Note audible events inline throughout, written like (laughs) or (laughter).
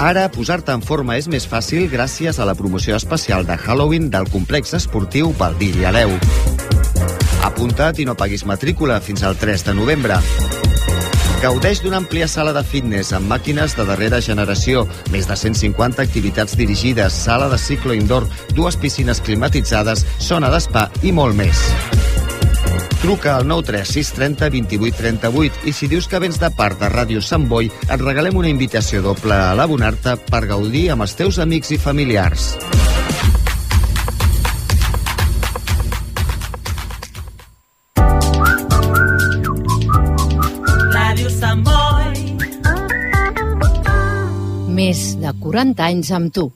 Ara, posar-te en forma és més fàcil gràcies a la promoció especial de Halloween del complex esportiu Baldiri Aleu. Apunta't i no paguis matrícula fins al 3 de novembre. Gaudeix d'una àmplia sala de fitness amb màquines de darrera generació, més de 150 activitats dirigides, sala de ciclo indoor, dues piscines climatitzades, zona d'espa i molt més. Truca al 936 30 28 38 i si dius que vens de part de Ràdio Sant Boi, et regalem una invitació doble a l'abonar-te per gaudir amb els teus amics i familiars. Ràdio Sant Boi. Més de 40 anys amb tu.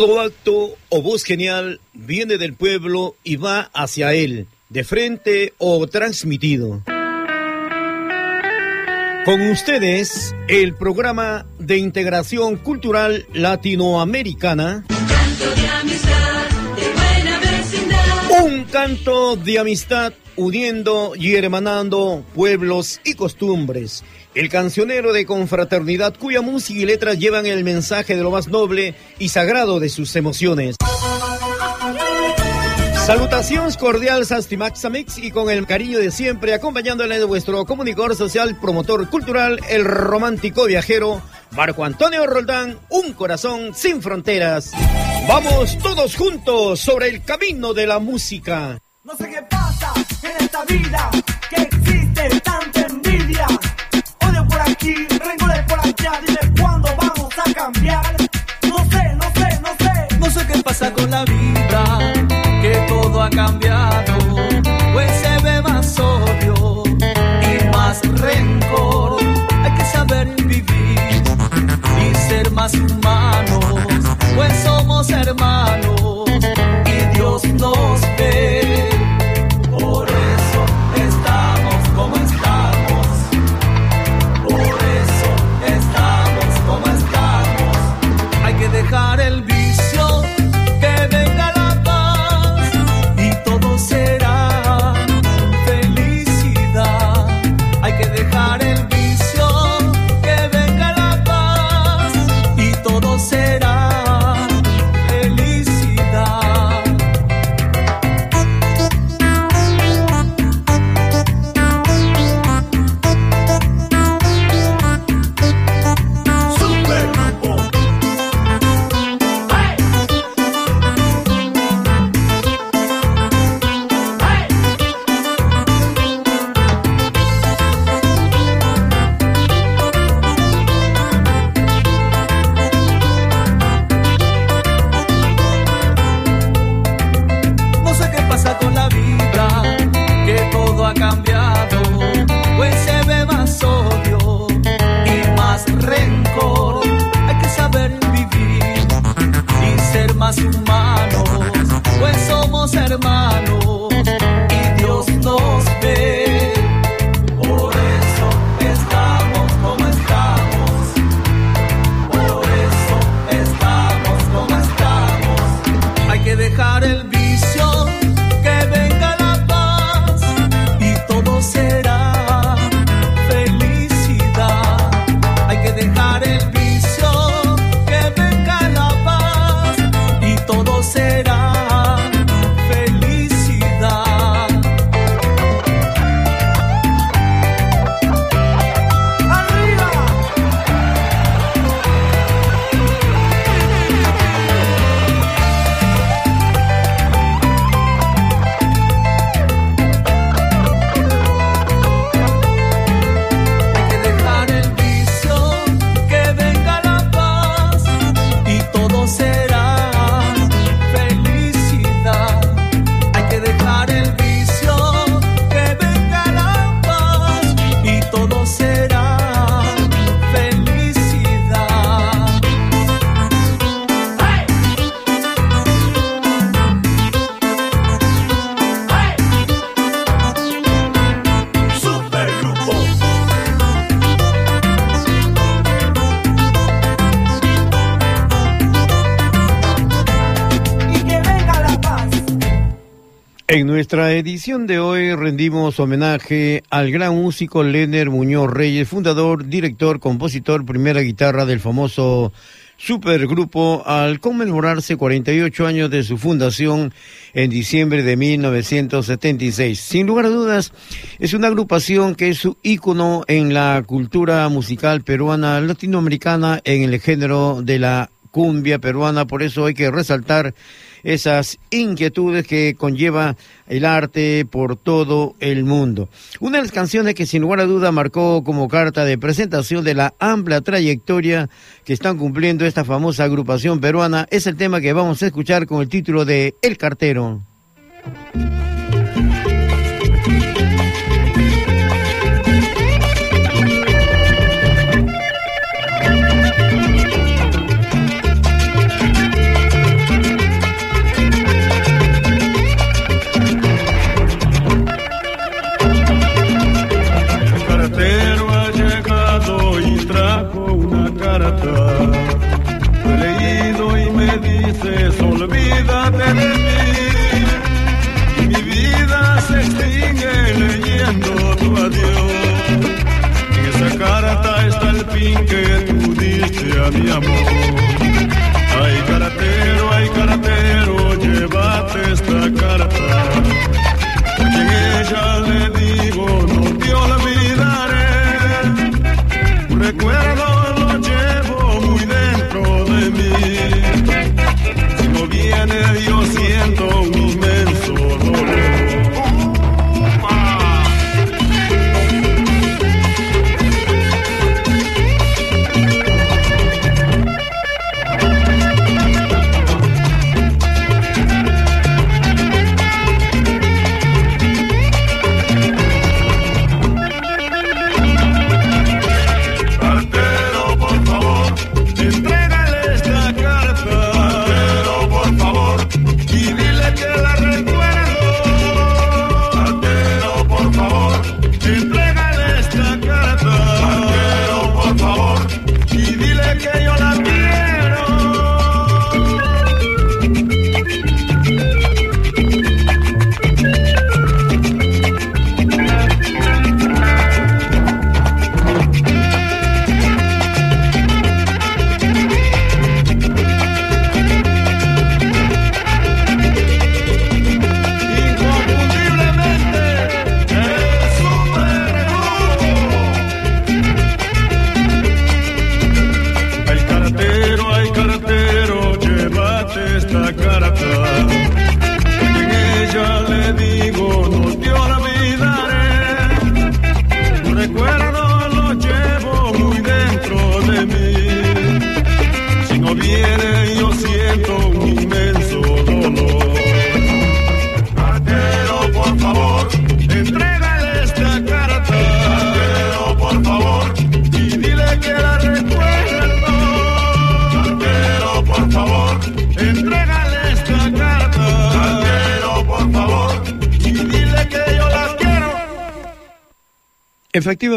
Todo acto o voz genial viene del pueblo y va hacia él, de frente o transmitido. Con ustedes, el programa de integración cultural latinoamericana. Canto de amistad, de buena vecindad. Un canto de amistad uniendo y hermanando pueblos y costumbres. El cancionero de confraternidad cuya música y letras llevan el mensaje de lo más noble y sagrado de sus emociones. Salutaciones cordiales a Stimaxamix y con el cariño de siempre acompañándole de vuestro comunicador social, promotor cultural, el romántico viajero, Marco Antonio Roldán, un corazón sin fronteras. Vamos todos juntos sobre el camino de la música. No sé qué pasa en esta vida, edición de hoy rendimos homenaje al gran músico Lener Muñoz Reyes, fundador, director, compositor, primera guitarra del famoso supergrupo al conmemorarse 48 años de su fundación en diciembre de 1976. Sin lugar a dudas, es una agrupación que es su ícono en la cultura musical peruana latinoamericana en el género de la cumbia peruana, por eso hay que resaltar esas inquietudes que conlleva el arte por todo el mundo. Una de las canciones que sin lugar a duda marcó como carta de presentación de la amplia trayectoria que están cumpliendo esta famosa agrupación peruana es el tema que vamos a escuchar con el título de El Cartero.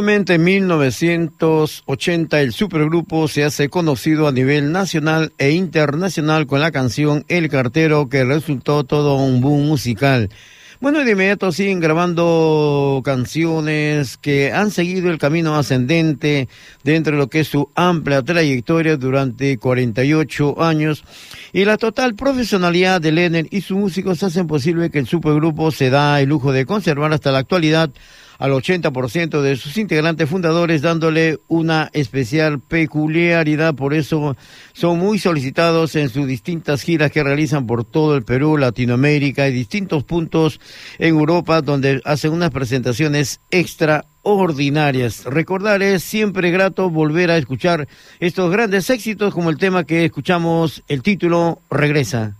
En 1980 el supergrupo se hace conocido a nivel nacional e internacional con la canción El Cartero, que resultó todo un boom musical. Bueno, de inmediato siguen grabando canciones que han seguido el camino ascendente dentro de lo que es su amplia trayectoria durante 48 años. Y la total profesionalidad de Lennon y sus músicos hacen posible que el supergrupo se da el lujo de conservar hasta la actualidad al 80% de sus integrantes fundadores, dándole una especial peculiaridad. Por eso son muy solicitados en sus distintas giras que realizan por todo el Perú, Latinoamérica y distintos puntos en Europa, donde hacen unas presentaciones extraordinarias. Recordar es siempre grato volver a escuchar estos grandes éxitos, como el tema que escuchamos, el título Regresa.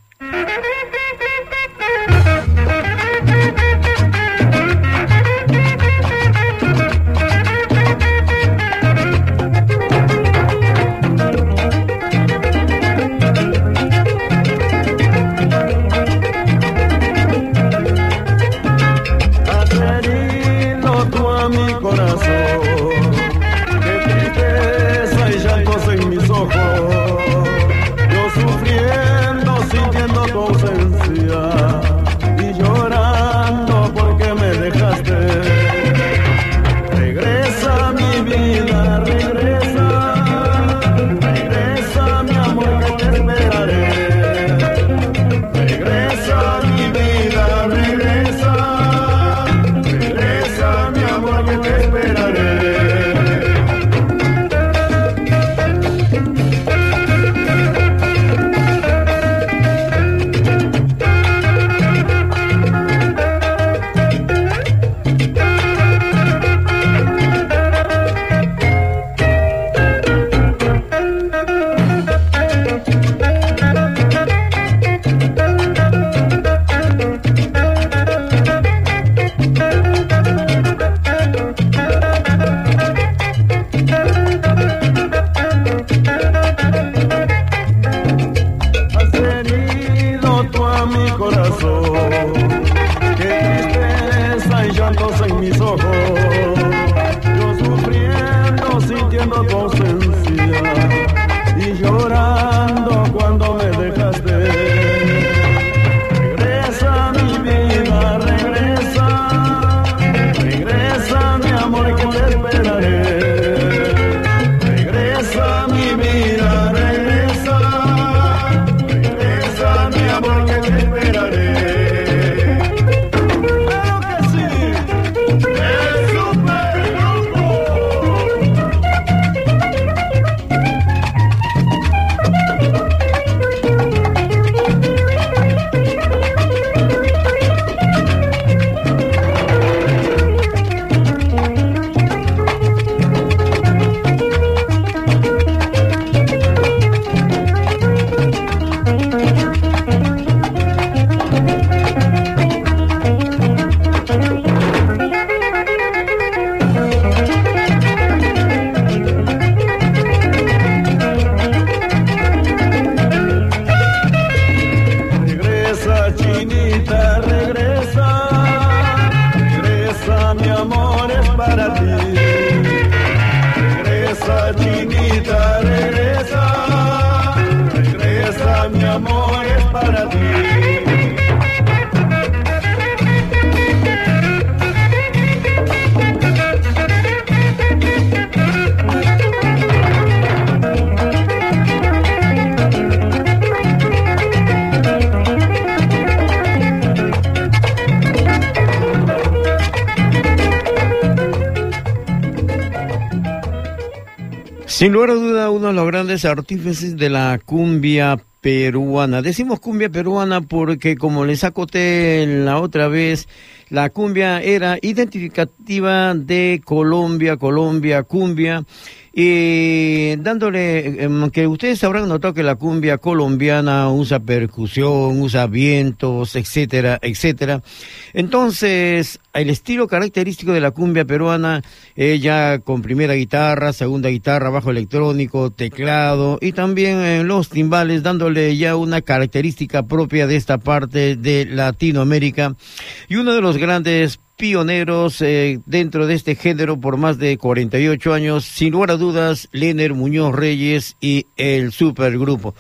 Sin lugar a duda, uno de los grandes artífices de la cumbia peruana. Decimos cumbia peruana porque, como les acoté la otra vez, la cumbia era identificativa de Colombia, Colombia, cumbia. Y dándole, em, que ustedes habrán notado que la cumbia colombiana usa percusión, usa vientos, etcétera, etcétera. Entonces, el estilo característico de la cumbia peruana, ella con primera guitarra, segunda guitarra, bajo electrónico, teclado y también en los timbales, dándole ya una característica propia de esta parte de Latinoamérica. Y uno de los grandes pioneros eh, dentro de este género por más de 48 años, sin lugar a dudas, Lener Muñoz Reyes y el supergrupo.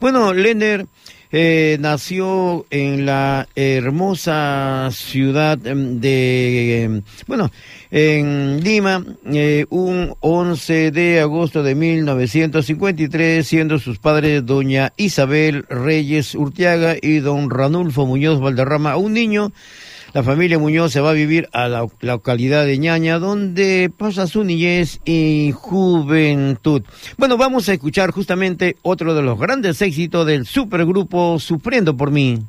Bueno, Lener eh, nació en la hermosa ciudad em, de, em, bueno, en Lima, eh, un 11 de agosto de 1953, siendo sus padres doña Isabel Reyes Urtiaga y don Ranulfo Muñoz Valderrama, un niño la familia Muñoz se va a vivir a la localidad de Ñaña, donde pasa su niñez y juventud. Bueno, vamos a escuchar justamente otro de los grandes éxitos del supergrupo Sufriendo por mí.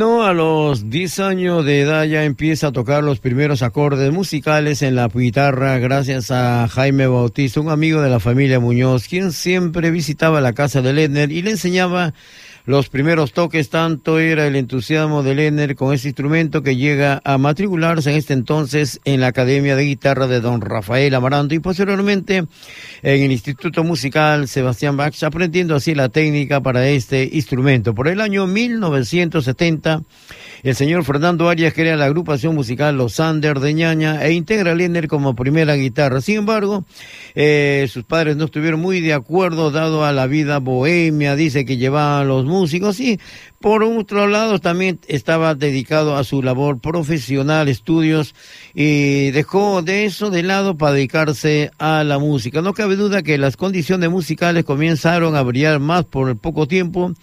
Bueno, a los 10 años de edad ya empieza a tocar los primeros acordes musicales en la guitarra gracias a Jaime Bautista, un amigo de la familia Muñoz, quien siempre visitaba la casa de Ledner y le enseñaba los primeros toques, tanto era el entusiasmo de Lenner con este instrumento que llega a matricularse en este entonces en la Academia de Guitarra de don Rafael Amaranto y posteriormente en el Instituto Musical Sebastián Bach, aprendiendo así la técnica para este instrumento. Por el año 1970, el señor Fernando Arias crea la agrupación musical Los Sander de Ñaña e integra a Lenner como primera guitarra. Sin embargo, eh, sus padres no estuvieron muy de acuerdo dado a la vida bohemia, dice que llevaban los músicos y por otro lado también estaba dedicado a su labor profesional, estudios y dejó de eso de lado para dedicarse a la música. No cabe duda que las condiciones musicales comenzaron a brillar más por poco tiempo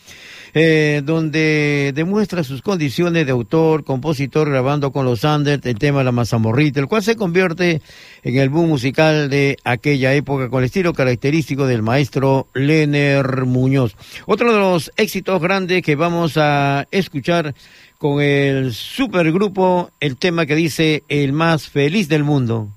eh, donde demuestra sus condiciones de autor, compositor, grabando con los Anders el tema La Mazamorrita, el cual se convierte en el boom musical de aquella época con el estilo característico del maestro Lener Muñoz. Otro de los éxitos grandes que vamos a escuchar con el supergrupo, el tema que dice El más feliz del mundo.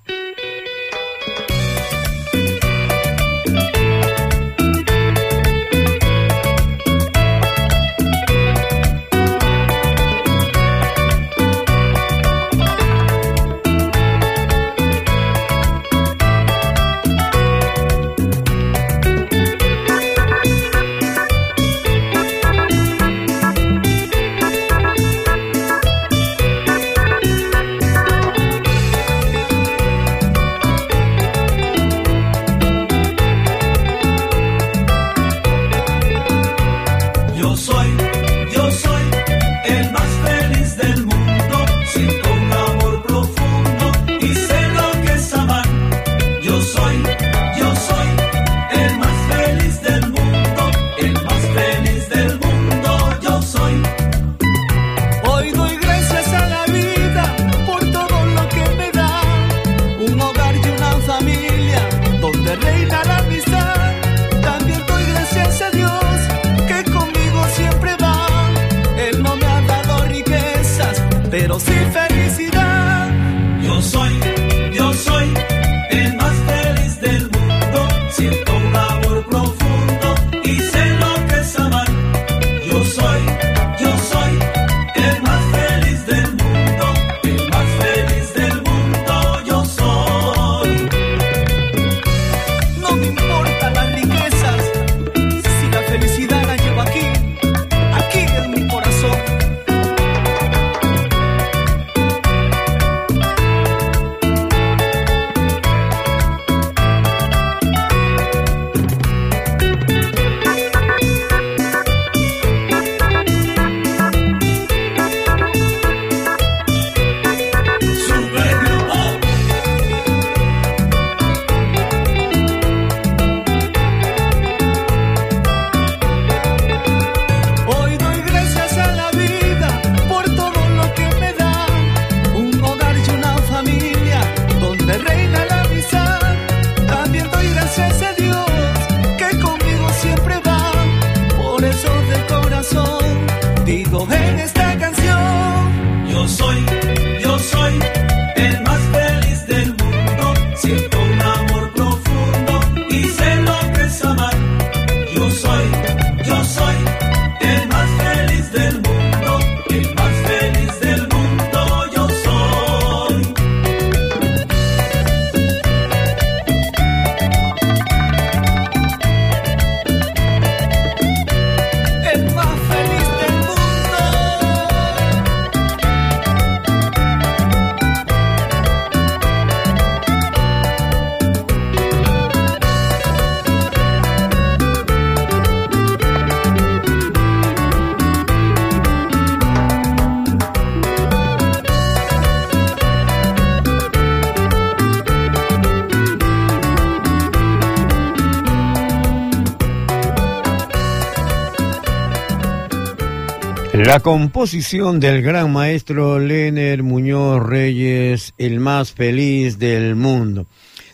La composición del gran maestro Lener Muñoz Reyes, el más feliz del mundo.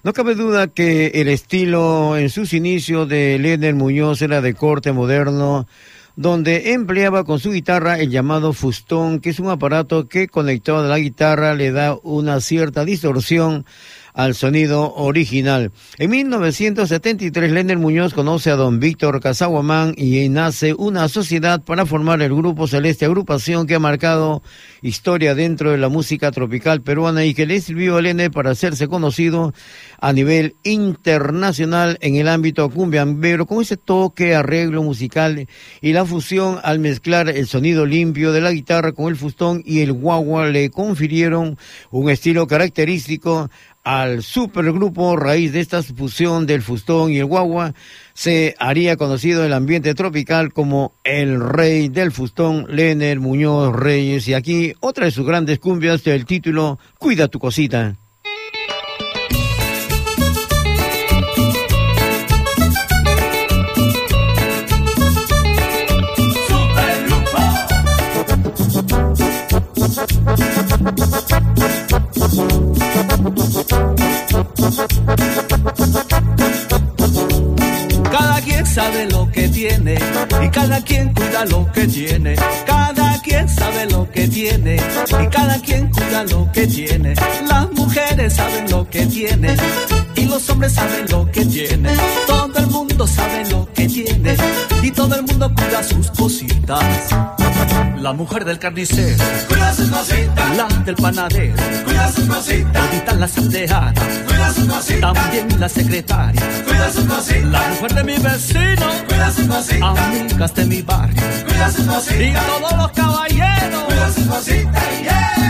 No cabe duda que el estilo en sus inicios de Lener Muñoz era de corte moderno, donde empleaba con su guitarra el llamado fustón, que es un aparato que conectado a la guitarra le da una cierta distorsión al sonido original. En 1973, Leonard Muñoz conoce a don Víctor Casaguamán y nace una sociedad para formar el Grupo Celeste, agrupación que ha marcado historia dentro de la música tropical peruana y que le sirvió a Leonard para hacerse conocido a nivel internacional en el ámbito cumbiambero, con ese toque, arreglo musical y la fusión al mezclar el sonido limpio de la guitarra con el fustón y el guagua le confirieron un estilo característico al supergrupo raíz de esta fusión del fustón y el guagua se haría conocido el ambiente tropical como el rey del fustón, Lener Muñoz Reyes. Y aquí otra de sus grandes cumbias del título Cuida tu cosita. Cada quien sabe lo que tiene y cada quien cuida lo que tiene. Cada quien sabe lo que tiene y cada quien cuida lo que tiene. Las mujeres saben lo que tienen y los hombres saben lo que tienen. Todo el mundo sabe lo que tiene y todo el mundo cuida sus cositas. La mujer del carnicero. Cuida sus cositas, la del panadero, cuida sus cositas, todita las empleadas, cuida sus cositas, también la secretaria, cuida sus cositas, la mujer de mi vecino, cuida sus cositas, amigas de mi barrio. Cuida sus y cositas, todos los caballeros. cuida sus cositas, yeah.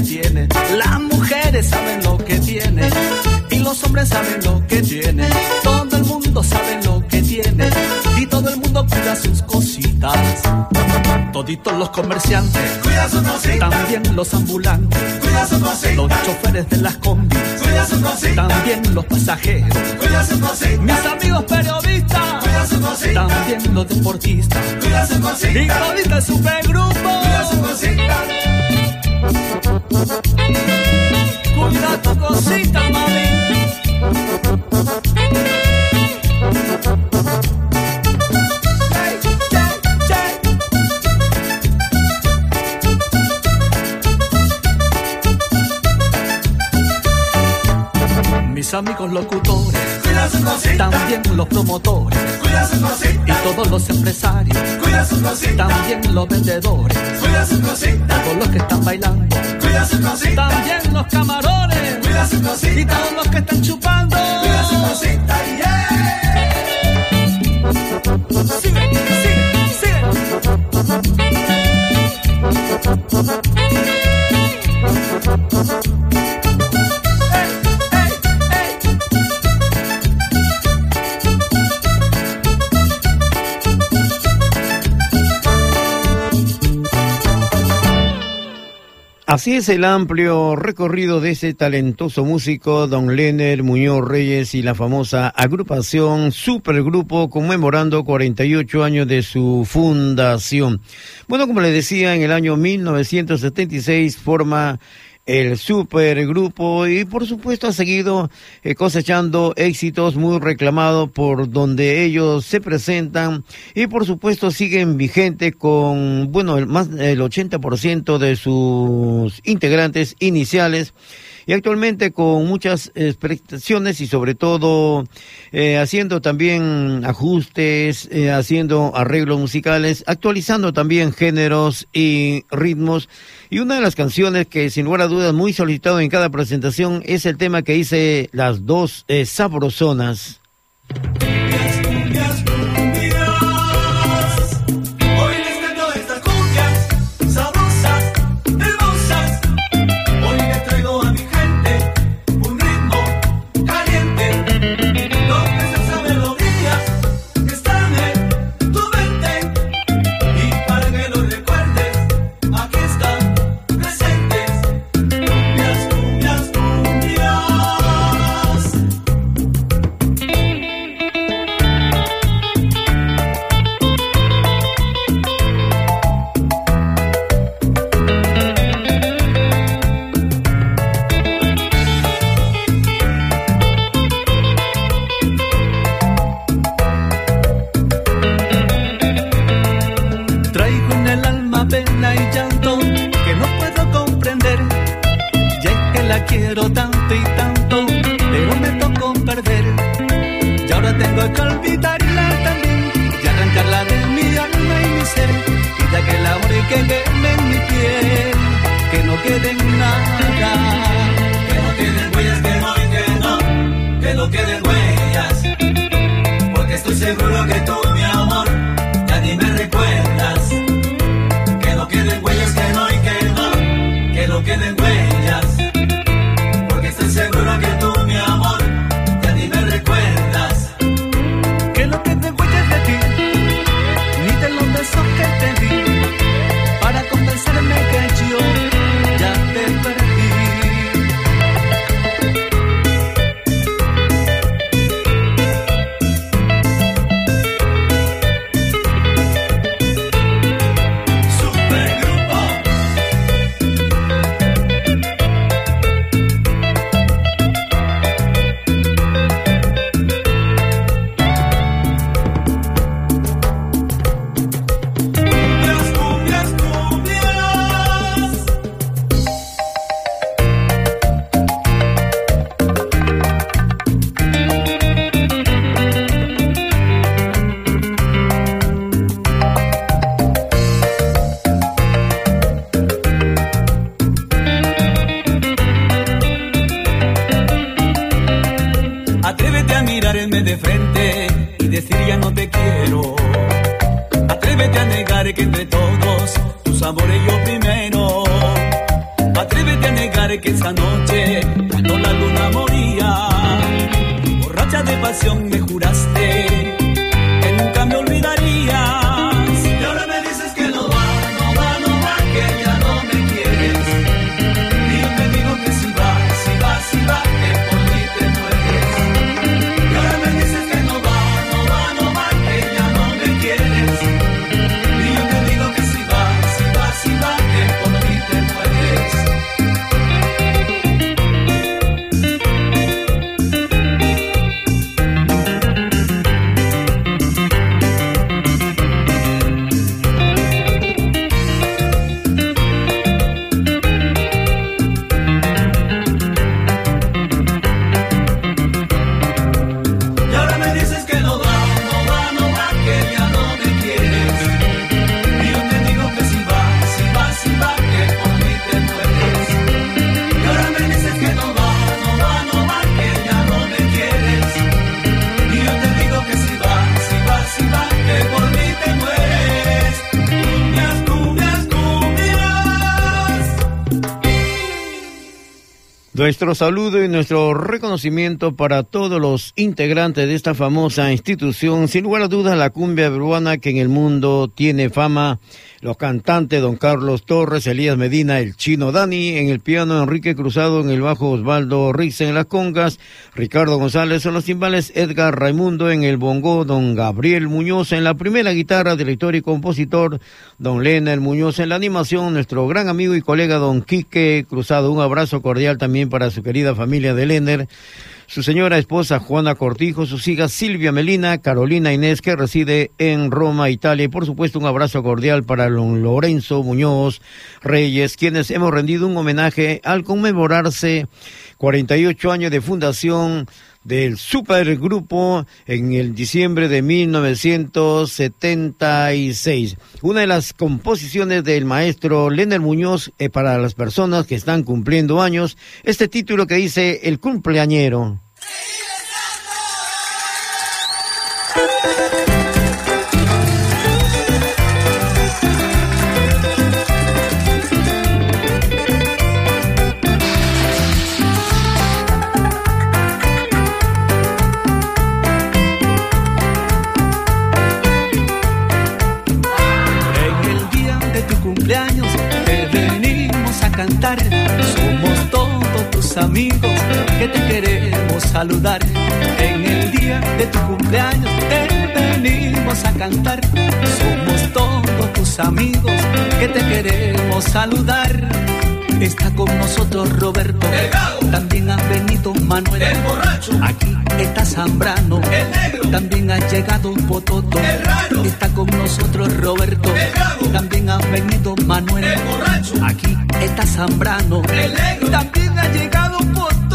Que tiene. Las mujeres saben lo que tienen y los hombres saben lo que tienen. Todo el mundo sabe lo que tiene y todo el mundo cuida sus cositas. Toditos los comerciantes, Cuida sus cositas, también los ambulantes, cuida sus cositas, los choferes de las combis, cuida sus cositas, también los pasajeros. cuida sus cositas, Mis amigos periodistas, cuida sus cositas, también los deportistas. cuida sus Y cositas, todita el supergrupo, cuida sus cositas. Cuida tu cosita, mami. Mis amigos locutores, también los promotores y todos los empresarios, también los vendedores, todos los que están bailando, cuida sus cositas, también los camarones cuida sus y todos los que están chupando. cuida sus cositas, yeah. Sigue, Así es el amplio recorrido de ese talentoso músico, don Lener Muñoz Reyes y la famosa agrupación Supergrupo conmemorando 48 años de su fundación. Bueno, como les decía, en el año 1976 forma el supergrupo y por supuesto ha seguido eh, cosechando éxitos muy reclamados por donde ellos se presentan y por supuesto siguen vigentes con, bueno, el más del 80% de sus integrantes iniciales y actualmente con muchas expresiones y sobre todo eh, haciendo también ajustes, eh, haciendo arreglos musicales, actualizando también géneros y ritmos. Y una de las canciones que sin lugar a dudas muy solicitado en cada presentación es el tema que dice las dos eh, sabrosonas. Quiero tanto y tanto, pero me tocó perder. Y ahora tengo que olvidarla también y arrancarla de mi alma y mi ser. Y de aquel amor que queme en mi piel, que no quede nada. Que no queden huellas, que no, y que no, que no queden huellas. Porque estoy seguro que tú, borracha de Saludo y nuestro reconocimiento para todos los integrantes de esta famosa institución, sin lugar a dudas la cumbia peruana que en el mundo tiene fama, los cantantes Don Carlos Torres, Elías Medina, el chino Dani, en el piano Enrique Cruzado, en el bajo Osvaldo Rix en las congas, Ricardo González en los timbales, Edgar Raimundo en el bongo, Don Gabriel Muñoz en la primera guitarra, director y compositor, Don Leonel Muñoz en la animación, nuestro gran amigo y colega Don Quique Cruzado, un abrazo cordial también para su querida familia de Lender, su señora esposa Juana Cortijo, sus hijas Silvia Melina, Carolina Inés, que reside en Roma, Italia, y por supuesto un abrazo cordial para don Lorenzo Muñoz Reyes, quienes hemos rendido un homenaje al conmemorarse 48 años de fundación del supergrupo en el diciembre de 1976. Una de las composiciones del maestro Leonel Muñoz eh, para las personas que están cumpliendo años, este título que dice El cumpleañero. Tus amigos que te queremos saludar. En el día de tu cumpleaños te venimos a cantar. Somos todos tus amigos que te queremos saludar. Está con nosotros Roberto, El Gago. también ha venido Manuel. El borracho. Aquí está Zambrano, El negro. también ha llegado Pototo, El raro. está con nosotros Roberto, El gago. también ha venido Manuel, El borracho. aquí está Zambrano, El negro. también ha llegado Pototo.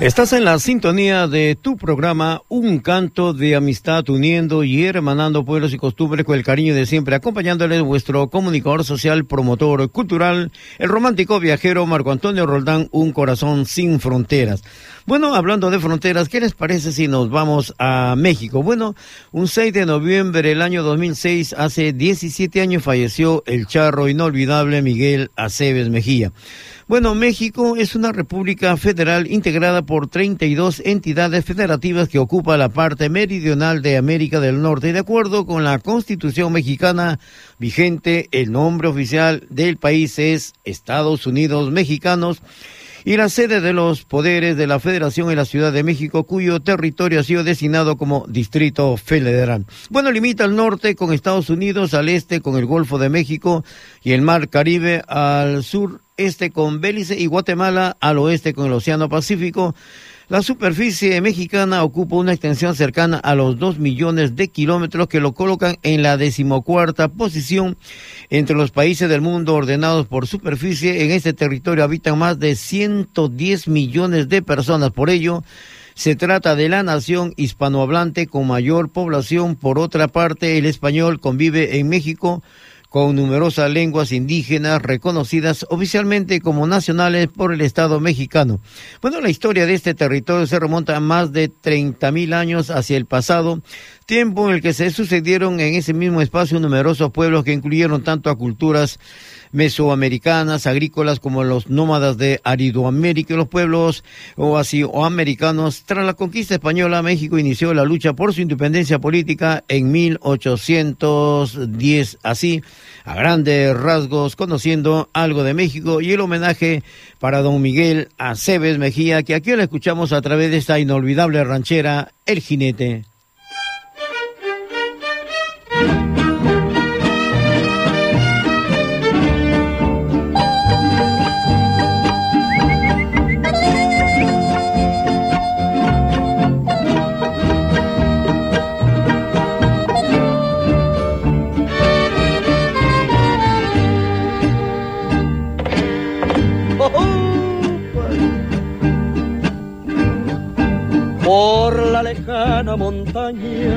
Estás en la sintonía de tu programa Un canto de amistad uniendo y hermanando pueblos y costumbres con el cariño de siempre, acompañándoles vuestro comunicador social, promotor cultural, el romántico viajero Marco Antonio Roldán, Un corazón sin fronteras. Bueno, hablando de fronteras, ¿qué les parece si nos vamos a México? Bueno, un 6 de noviembre del año 2006, hace 17 años falleció el charro inolvidable Miguel Aceves Mejía. Bueno, México es una república federal integrada por 32 entidades federativas que ocupa la parte meridional de América del Norte. De acuerdo con la Constitución mexicana vigente, el nombre oficial del país es Estados Unidos Mexicanos y la sede de los poderes de la Federación en la Ciudad de México, cuyo territorio ha sido designado como Distrito Federal. Bueno, limita al norte con Estados Unidos, al este con el Golfo de México y el Mar Caribe, al sur este con Belice y Guatemala, al oeste con el Océano Pacífico. La superficie mexicana ocupa una extensión cercana a los dos millones de kilómetros que lo colocan en la decimocuarta posición entre los países del mundo ordenados por superficie. En este territorio habitan más de 110 millones de personas. Por ello, se trata de la nación hispanohablante con mayor población. Por otra parte, el español convive en México con numerosas lenguas indígenas reconocidas oficialmente como nacionales por el Estado mexicano. Bueno, la historia de este territorio se remonta a más de 30 mil años hacia el pasado, tiempo en el que se sucedieron en ese mismo espacio numerosos pueblos que incluyeron tanto a culturas mesoamericanas, agrícolas, como los nómadas de Aridoamérica y los pueblos o así o americanos. Tras la conquista española, México inició la lucha por su independencia política en 1810. Así, a grandes rasgos, conociendo algo de México y el homenaje para don Miguel Aceves Mejía, que aquí lo escuchamos a través de esta inolvidable ranchera, El Jinete. Lejana montaña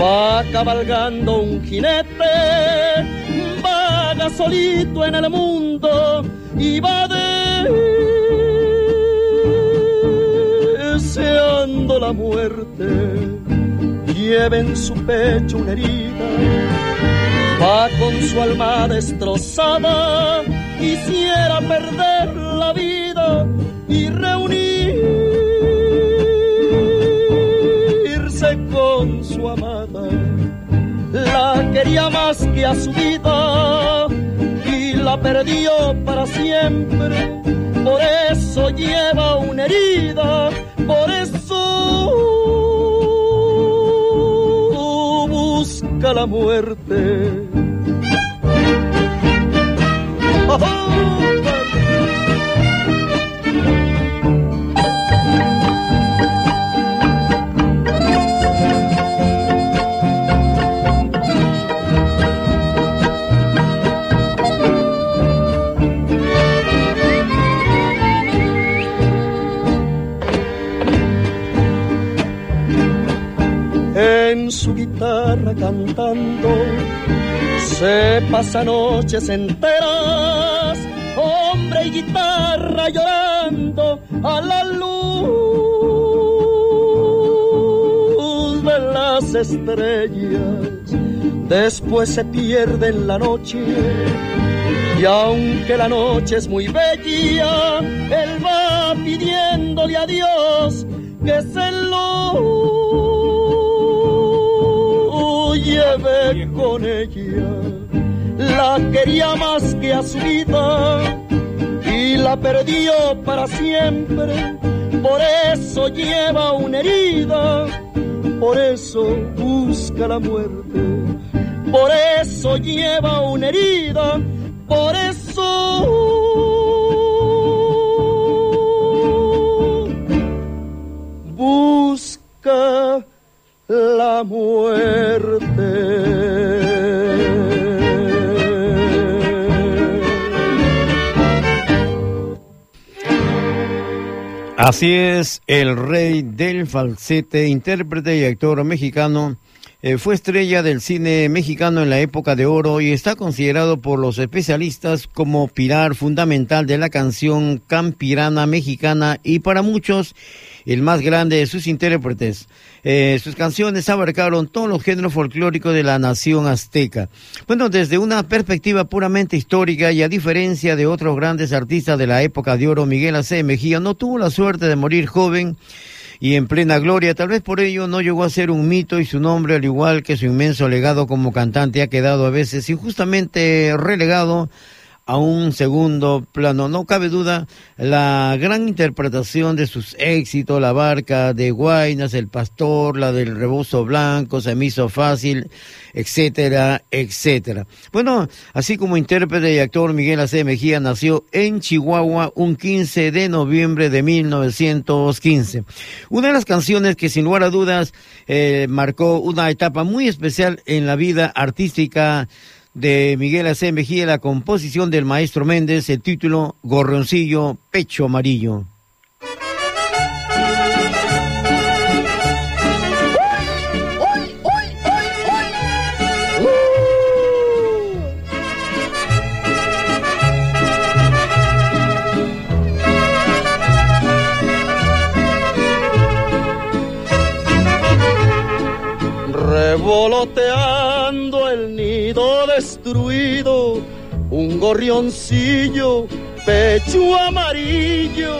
va cabalgando un jinete, vaga solito en el mundo y va deseando la muerte. Lleva en su pecho una herida, va con su alma destrozada, quisiera perder la vida y con su amada. La quería más que a su vida y la perdió para siempre. Por eso lleva una herida, por eso busca la muerte. Se pasa noches enteras, hombre y guitarra llorando a la luz de las estrellas. Después se pierde en la noche y aunque la noche es muy bella, él va pidiéndole a Dios que se lo con ella. La quería más que a su vida y la perdió para siempre. Por eso lleva una herida, por eso busca la muerte. Por eso lleva una herida, por Así es, el rey del falsete, intérprete y actor mexicano, eh, fue estrella del cine mexicano en la época de oro y está considerado por los especialistas como pilar fundamental de la canción campirana mexicana y para muchos el más grande de sus intérpretes. Eh, sus canciones abarcaron todos los géneros folclóricos de la nación azteca. Bueno, desde una perspectiva puramente histórica y a diferencia de otros grandes artistas de la época de oro, Miguel Acé Mejía no tuvo la suerte de morir joven y en plena gloria. Tal vez por ello no llegó a ser un mito y su nombre, al igual que su inmenso legado como cantante, ha quedado a veces injustamente relegado a un segundo plano. No cabe duda la gran interpretación de sus éxitos, La Barca de Guaynas, El Pastor, la del Rebozo Blanco, Se me hizo fácil, etcétera, etcétera. Bueno, así como intérprete y actor Miguel Acé Mejía nació en Chihuahua un 15 de noviembre de 1915. Una de las canciones que sin lugar a dudas eh, marcó una etapa muy especial en la vida artística de Miguel Acé la composición del maestro Méndez, el título Gorroncillo, Pecho Amarillo. revolotear gorrioncillo, pecho amarillo,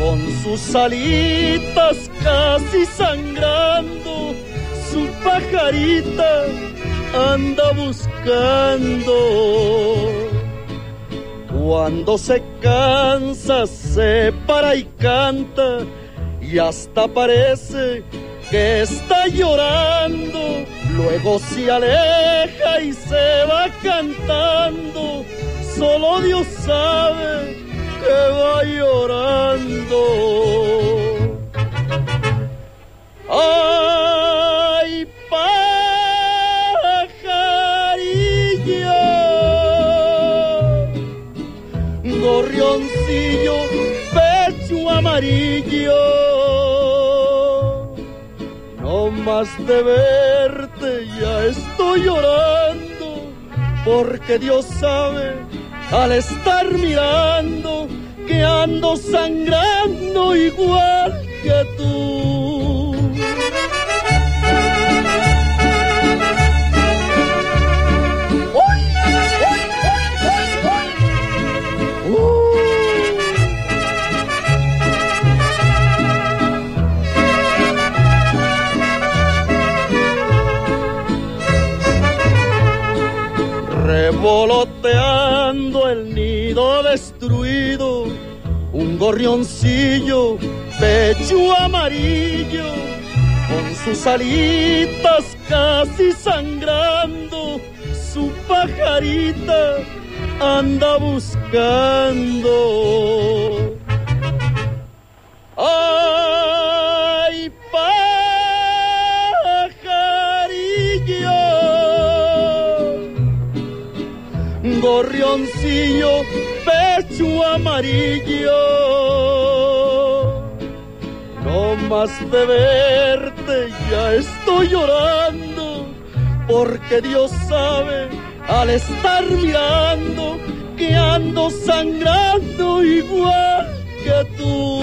con sus alitas casi sangrando, su pajarita anda buscando. Cuando se cansa, se para y canta, y hasta parece que está llorando. Luego se aleja y se va cantando. Solo Dios sabe que va llorando. Ay, pajarillo, gorrioncillo, pecho amarillo. No más de verte ya estoy llorando, porque Dios sabe al estar mirando que ando sangrando igual que tú. Revoloteando gorrioncillo, pecho amarillo, con sus alitas casi sangrando, su pajarita anda buscando. Ay, pajarillo, gorrioncillo, pecho amarillo. Más de verte ya estoy llorando, porque Dios sabe al estar mirando que ando sangrando igual que tú.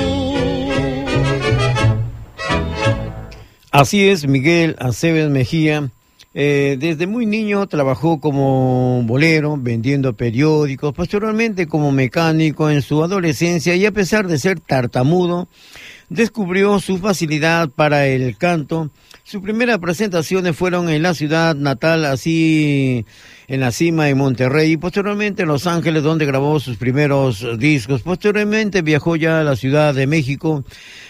Así es, Miguel Aceves Mejía. Eh, desde muy niño trabajó como bolero, vendiendo periódicos, posteriormente como mecánico en su adolescencia y a pesar de ser tartamudo, descubrió su facilidad para el canto. Sus primeras presentaciones fueron en la ciudad natal, así en la cima en Monterrey. Y posteriormente en Los Ángeles, donde grabó sus primeros discos. Posteriormente viajó ya a la Ciudad de México,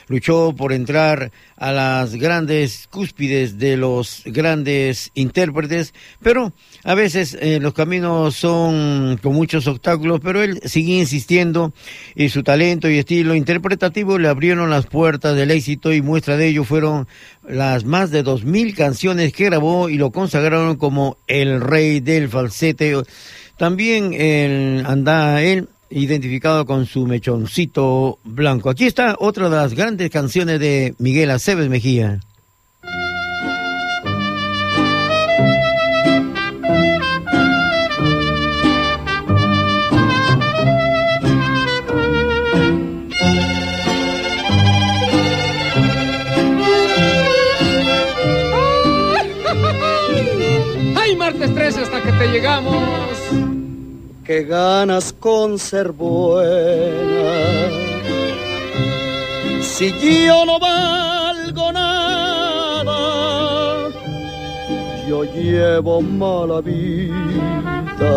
luchó por entrar a las grandes cúspides de los grandes intérpretes, pero a veces eh, los caminos son con muchos obstáculos, pero él sigue insistiendo y su talento y estilo interpretativo le abrieron las puertas del éxito y muestra de ello fueron las más de dos mil canciones que grabó y lo consagraron como el rey del falsete. También anda él identificado con su mechoncito blanco. Aquí está otra de las grandes canciones de Miguel Aceves Mejía. Llegamos! que ganas con ser buena. Si yo no valgo nada, yo llevo mala vida.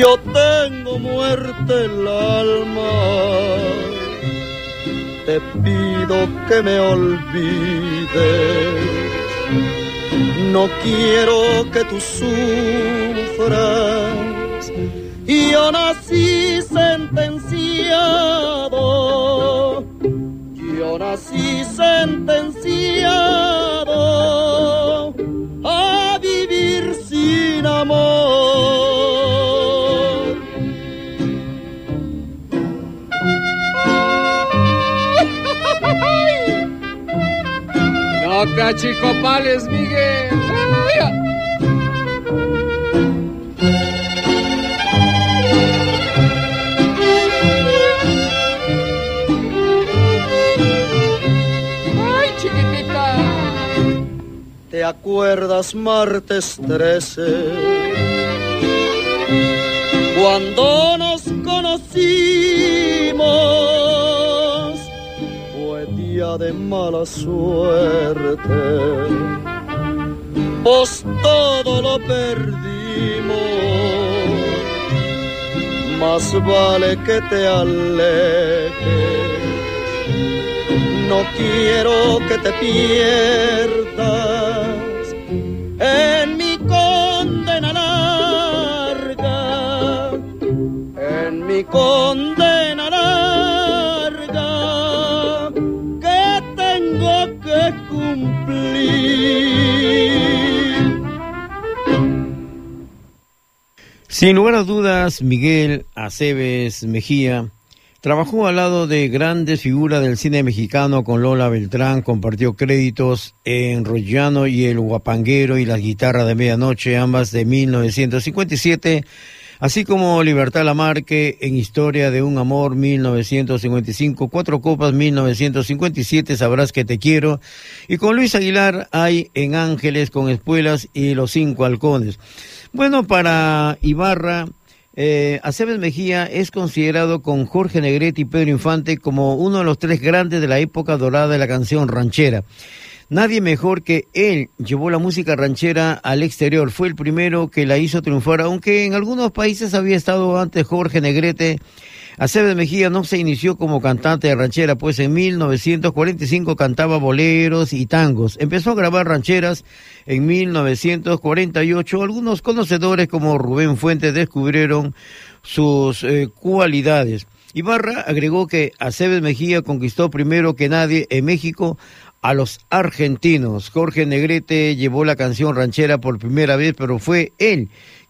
Yo tengo muerte el alma. Te pido que me olvides no quiero que tú sufras. Yo nací sentenciado. Yo nací sentenciado No te achicopales, Miguel. Ay. ¿Te acuerdas martes 13? Cuando nos de mala suerte, pues todo lo perdimos. Más vale que te alejes, no quiero que te pierdas Sin lugar a dudas, Miguel Aceves Mejía trabajó al lado de grandes figuras del cine mexicano con Lola Beltrán, compartió créditos en Rollano y El Guapanguero y las guitarras de medianoche, ambas de 1957, así como Libertad Lamarque en Historia de un Amor 1955, Cuatro Copas 1957, Sabrás que te quiero, y con Luis Aguilar hay En Ángeles con Espuelas y Los Cinco Halcones. Bueno, para Ibarra, eh, Aceves Mejía es considerado con Jorge Negrete y Pedro Infante como uno de los tres grandes de la época dorada de la canción ranchera. Nadie mejor que él llevó la música ranchera al exterior. Fue el primero que la hizo triunfar, aunque en algunos países había estado antes Jorge Negrete. Aceves Mejía no se inició como cantante de ranchera, pues en 1945 cantaba boleros y tangos. Empezó a grabar rancheras en 1948. Algunos conocedores como Rubén Fuentes descubrieron sus eh, cualidades. Ibarra agregó que Aceves Mejía conquistó primero que nadie en México a los argentinos. Jorge Negrete llevó la canción ranchera por primera vez, pero fue él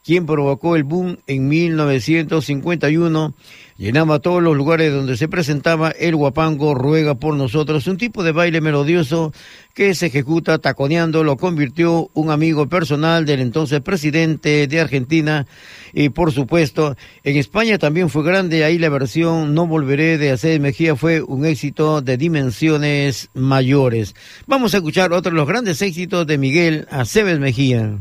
quien provocó el boom en 1951. Llenaba todos los lugares donde se presentaba el guapango Ruega por nosotros, un tipo de baile melodioso que se ejecuta taconeando, lo convirtió un amigo personal del entonces presidente de Argentina y por supuesto en España también fue grande, ahí la versión No Volveré de Aceves Mejía fue un éxito de dimensiones mayores. Vamos a escuchar otro de los grandes éxitos de Miguel Aceves Mejía.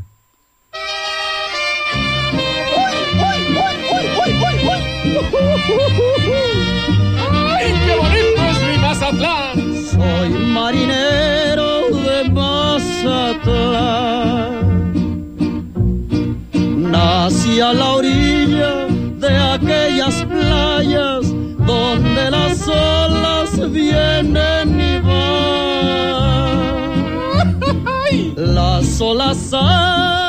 Nací a la orilla de aquellas playas donde las olas vienen y van. (laughs) Las olas altas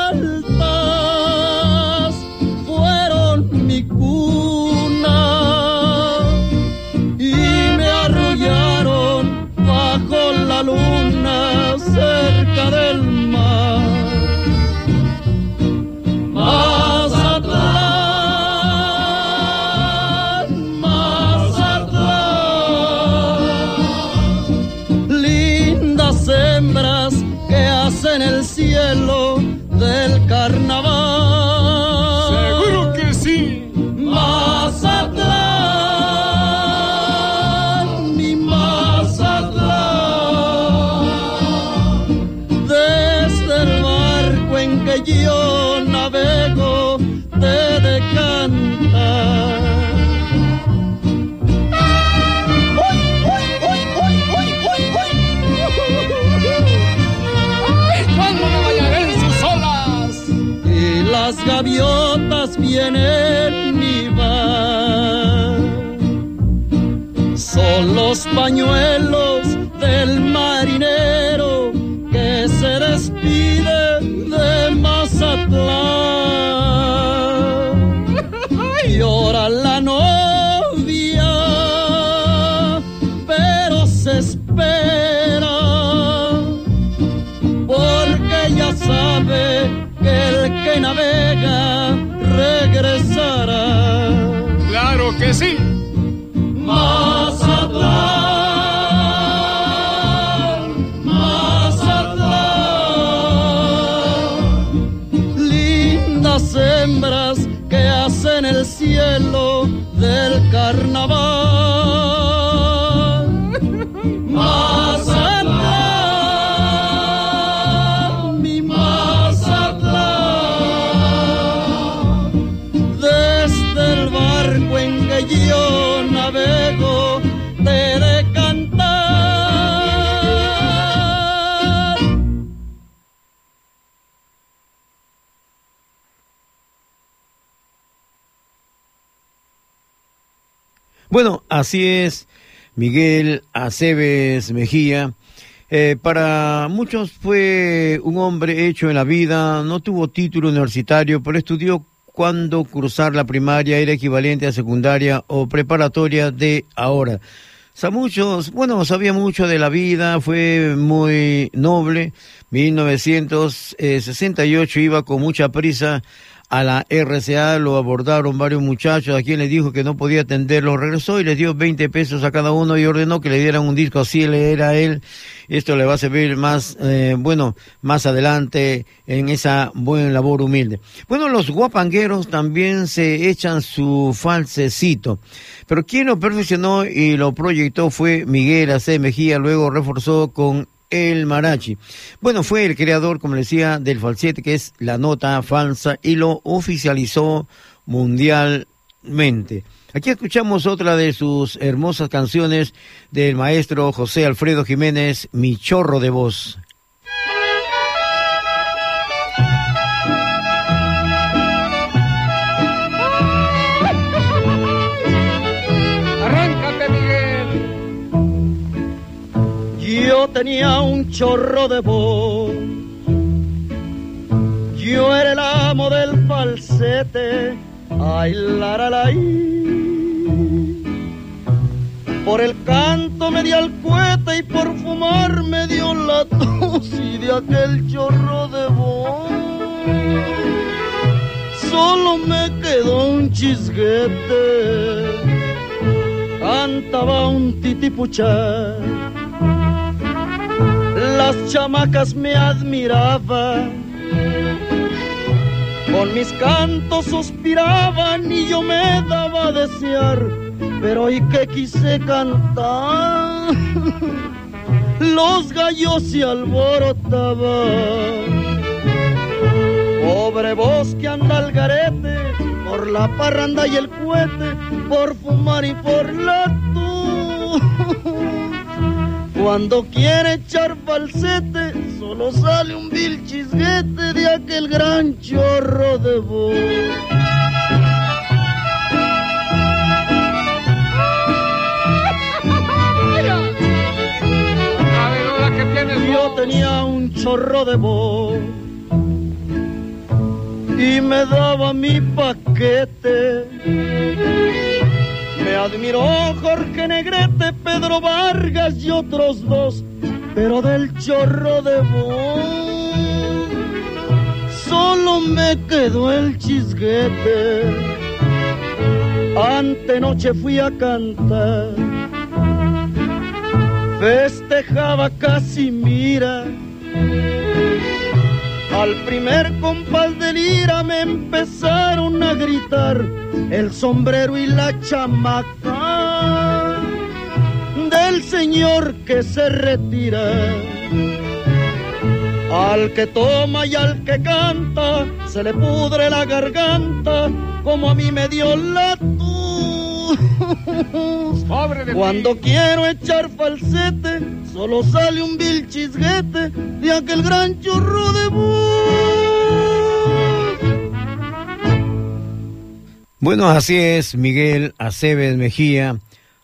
carnaval. Así es, Miguel Aceves Mejía. Eh, para muchos fue un hombre hecho en la vida, no tuvo título universitario, pero estudió cuando cruzar la primaria era equivalente a secundaria o preparatoria de ahora. Muchos, bueno, sabía mucho de la vida, fue muy noble. 1968 iba con mucha prisa a la RCA, lo abordaron varios muchachos, a quien le dijo que no podía atenderlo, regresó y les dio 20 pesos a cada uno y ordenó que le dieran un disco así, le era él. Esto le va a servir más, eh, bueno, más adelante en esa buena labor humilde. Bueno, los guapangueros también se echan su falsecito, pero quien lo perfeccionó y lo proyectó fue Miguel A.C. Mejía, luego reforzó con el Marachi. Bueno, fue el creador, como decía, del falsete, que es la nota falsa, y lo oficializó mundialmente. Aquí escuchamos otra de sus hermosas canciones del maestro José Alfredo Jiménez, Mi chorro de voz. Tenía un chorro de voz. Yo era el amo del falsete. Ay, la, y. Por el canto me dio el cohete y por fumar me dio la dosis de aquel chorro de voz. Solo me quedó un chisguete. Cantaba un titipuchá. Las chamacas me admiraban, con mis cantos suspiraban y yo me daba a desear, pero hoy que quise cantar, (laughs) los gallos se alborotaban. Pobre voz que anda al garete, por la parranda y el cohete, por fumar y por la tos. (laughs) Cuando quiere echar falsete, solo sale un vil chisguete de aquel gran chorro de voz. Yo tenía un chorro de voz y me daba mi paquete. Me admiró Jorge Negrete, Pedro Vargas y otros dos, pero del chorro de voz solo me quedó el chisguete. Antenoche fui a cantar, festejaba casi mira. Al primer compás de lira me empezaron a gritar el sombrero y la chamaca del señor que se retira. Al que toma y al que canta se le pudre la garganta como a mí me dio la Cuando quiero echar falsete solo sale un vil chisguete de aquel gran chorro de Bueno, así es, Miguel Aceves Mejía,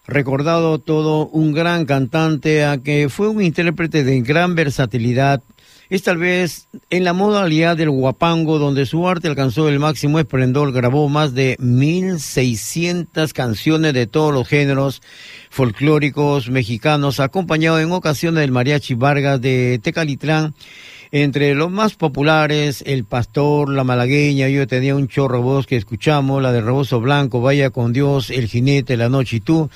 recordado todo un gran cantante a que fue un intérprete de gran versatilidad. Es tal vez en la modalidad del guapango donde su arte alcanzó el máximo esplendor, grabó más de 1600 canciones de todos los géneros folclóricos mexicanos, acompañado en ocasiones del mariachi Vargas de Tecalitlán entre los más populares, El Pastor, La Malagueña, yo tenía un chorro voz que escuchamos, la de Rebozo Blanco, Vaya con Dios, El Jinete, La Noche y tú,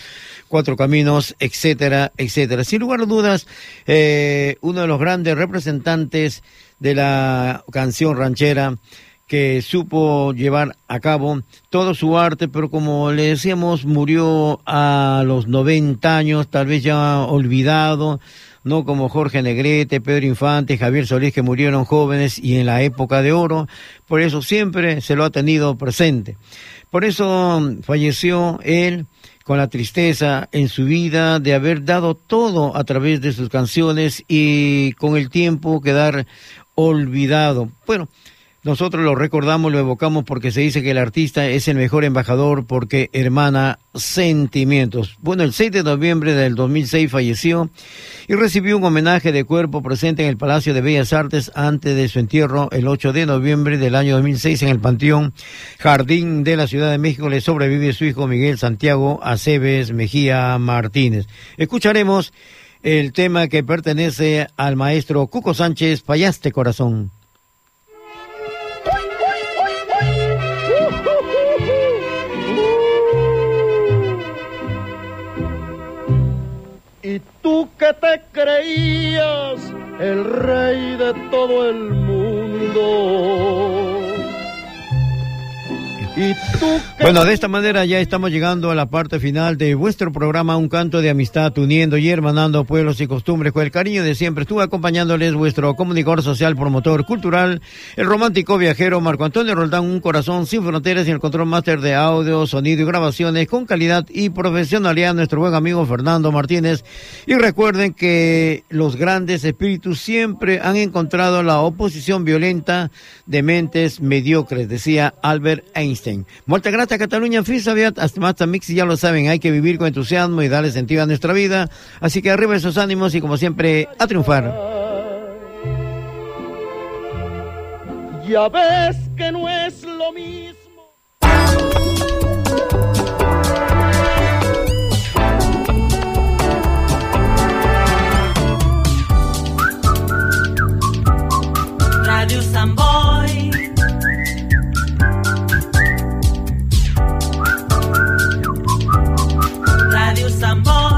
Cuatro Caminos, etcétera, etcétera. Sin lugar a dudas, eh, uno de los grandes representantes de la canción ranchera que supo llevar a cabo todo su arte, pero como le decíamos, murió a los 90 años, tal vez ya olvidado, no como Jorge Negrete, Pedro Infante, Javier Solís, que murieron jóvenes y en la época de oro, por eso siempre se lo ha tenido presente. Por eso falleció él con la tristeza en su vida de haber dado todo a través de sus canciones y con el tiempo quedar olvidado. Bueno, Nosotros lo recordamos, lo evocamos porque se dice que el artista es el mejor embajador porque hermana sentimientos. Bueno, el 6 de noviembre del 2006 falleció y recibió un homenaje de cuerpo presente en el Palacio de Bellas Artes antes de su entierro el 8 de noviembre del año 2006 en el Panteón Jardín de la Ciudad de México. Le sobrevive su hijo Miguel Santiago Aceves Mejía Martínez. Escucharemos el tema que pertenece al maestro Cuco Sánchez, Payaste Corazón. Tú que te creías el rey de todo el mundo. Bueno, de esta manera ya estamos llegando a la parte final de vuestro programa Un canto de amistad, uniendo y hermanando pueblos y costumbres con el cariño de siempre. Estuve acompañándoles vuestro comunicador social, promotor cultural, el romántico viajero Marco Antonio Roldán, un corazón sin fronteras y el control máster de audio, sonido y grabaciones con calidad y profesionalidad, nuestro buen amigo Fernando Martínez. Y recuerden que los grandes espíritus siempre han encontrado la oposición violenta de mentes mediocres, decía Albert Einstein. Muchas gracias, Cataluña Fisa, hasta Mix, ya lo saben, hay que vivir con entusiasmo y darle sentido a nuestra vida. Así que arriba esos ánimos y como siempre, a triunfar. ya ves que no es lo mismo. Radio Sambor amor.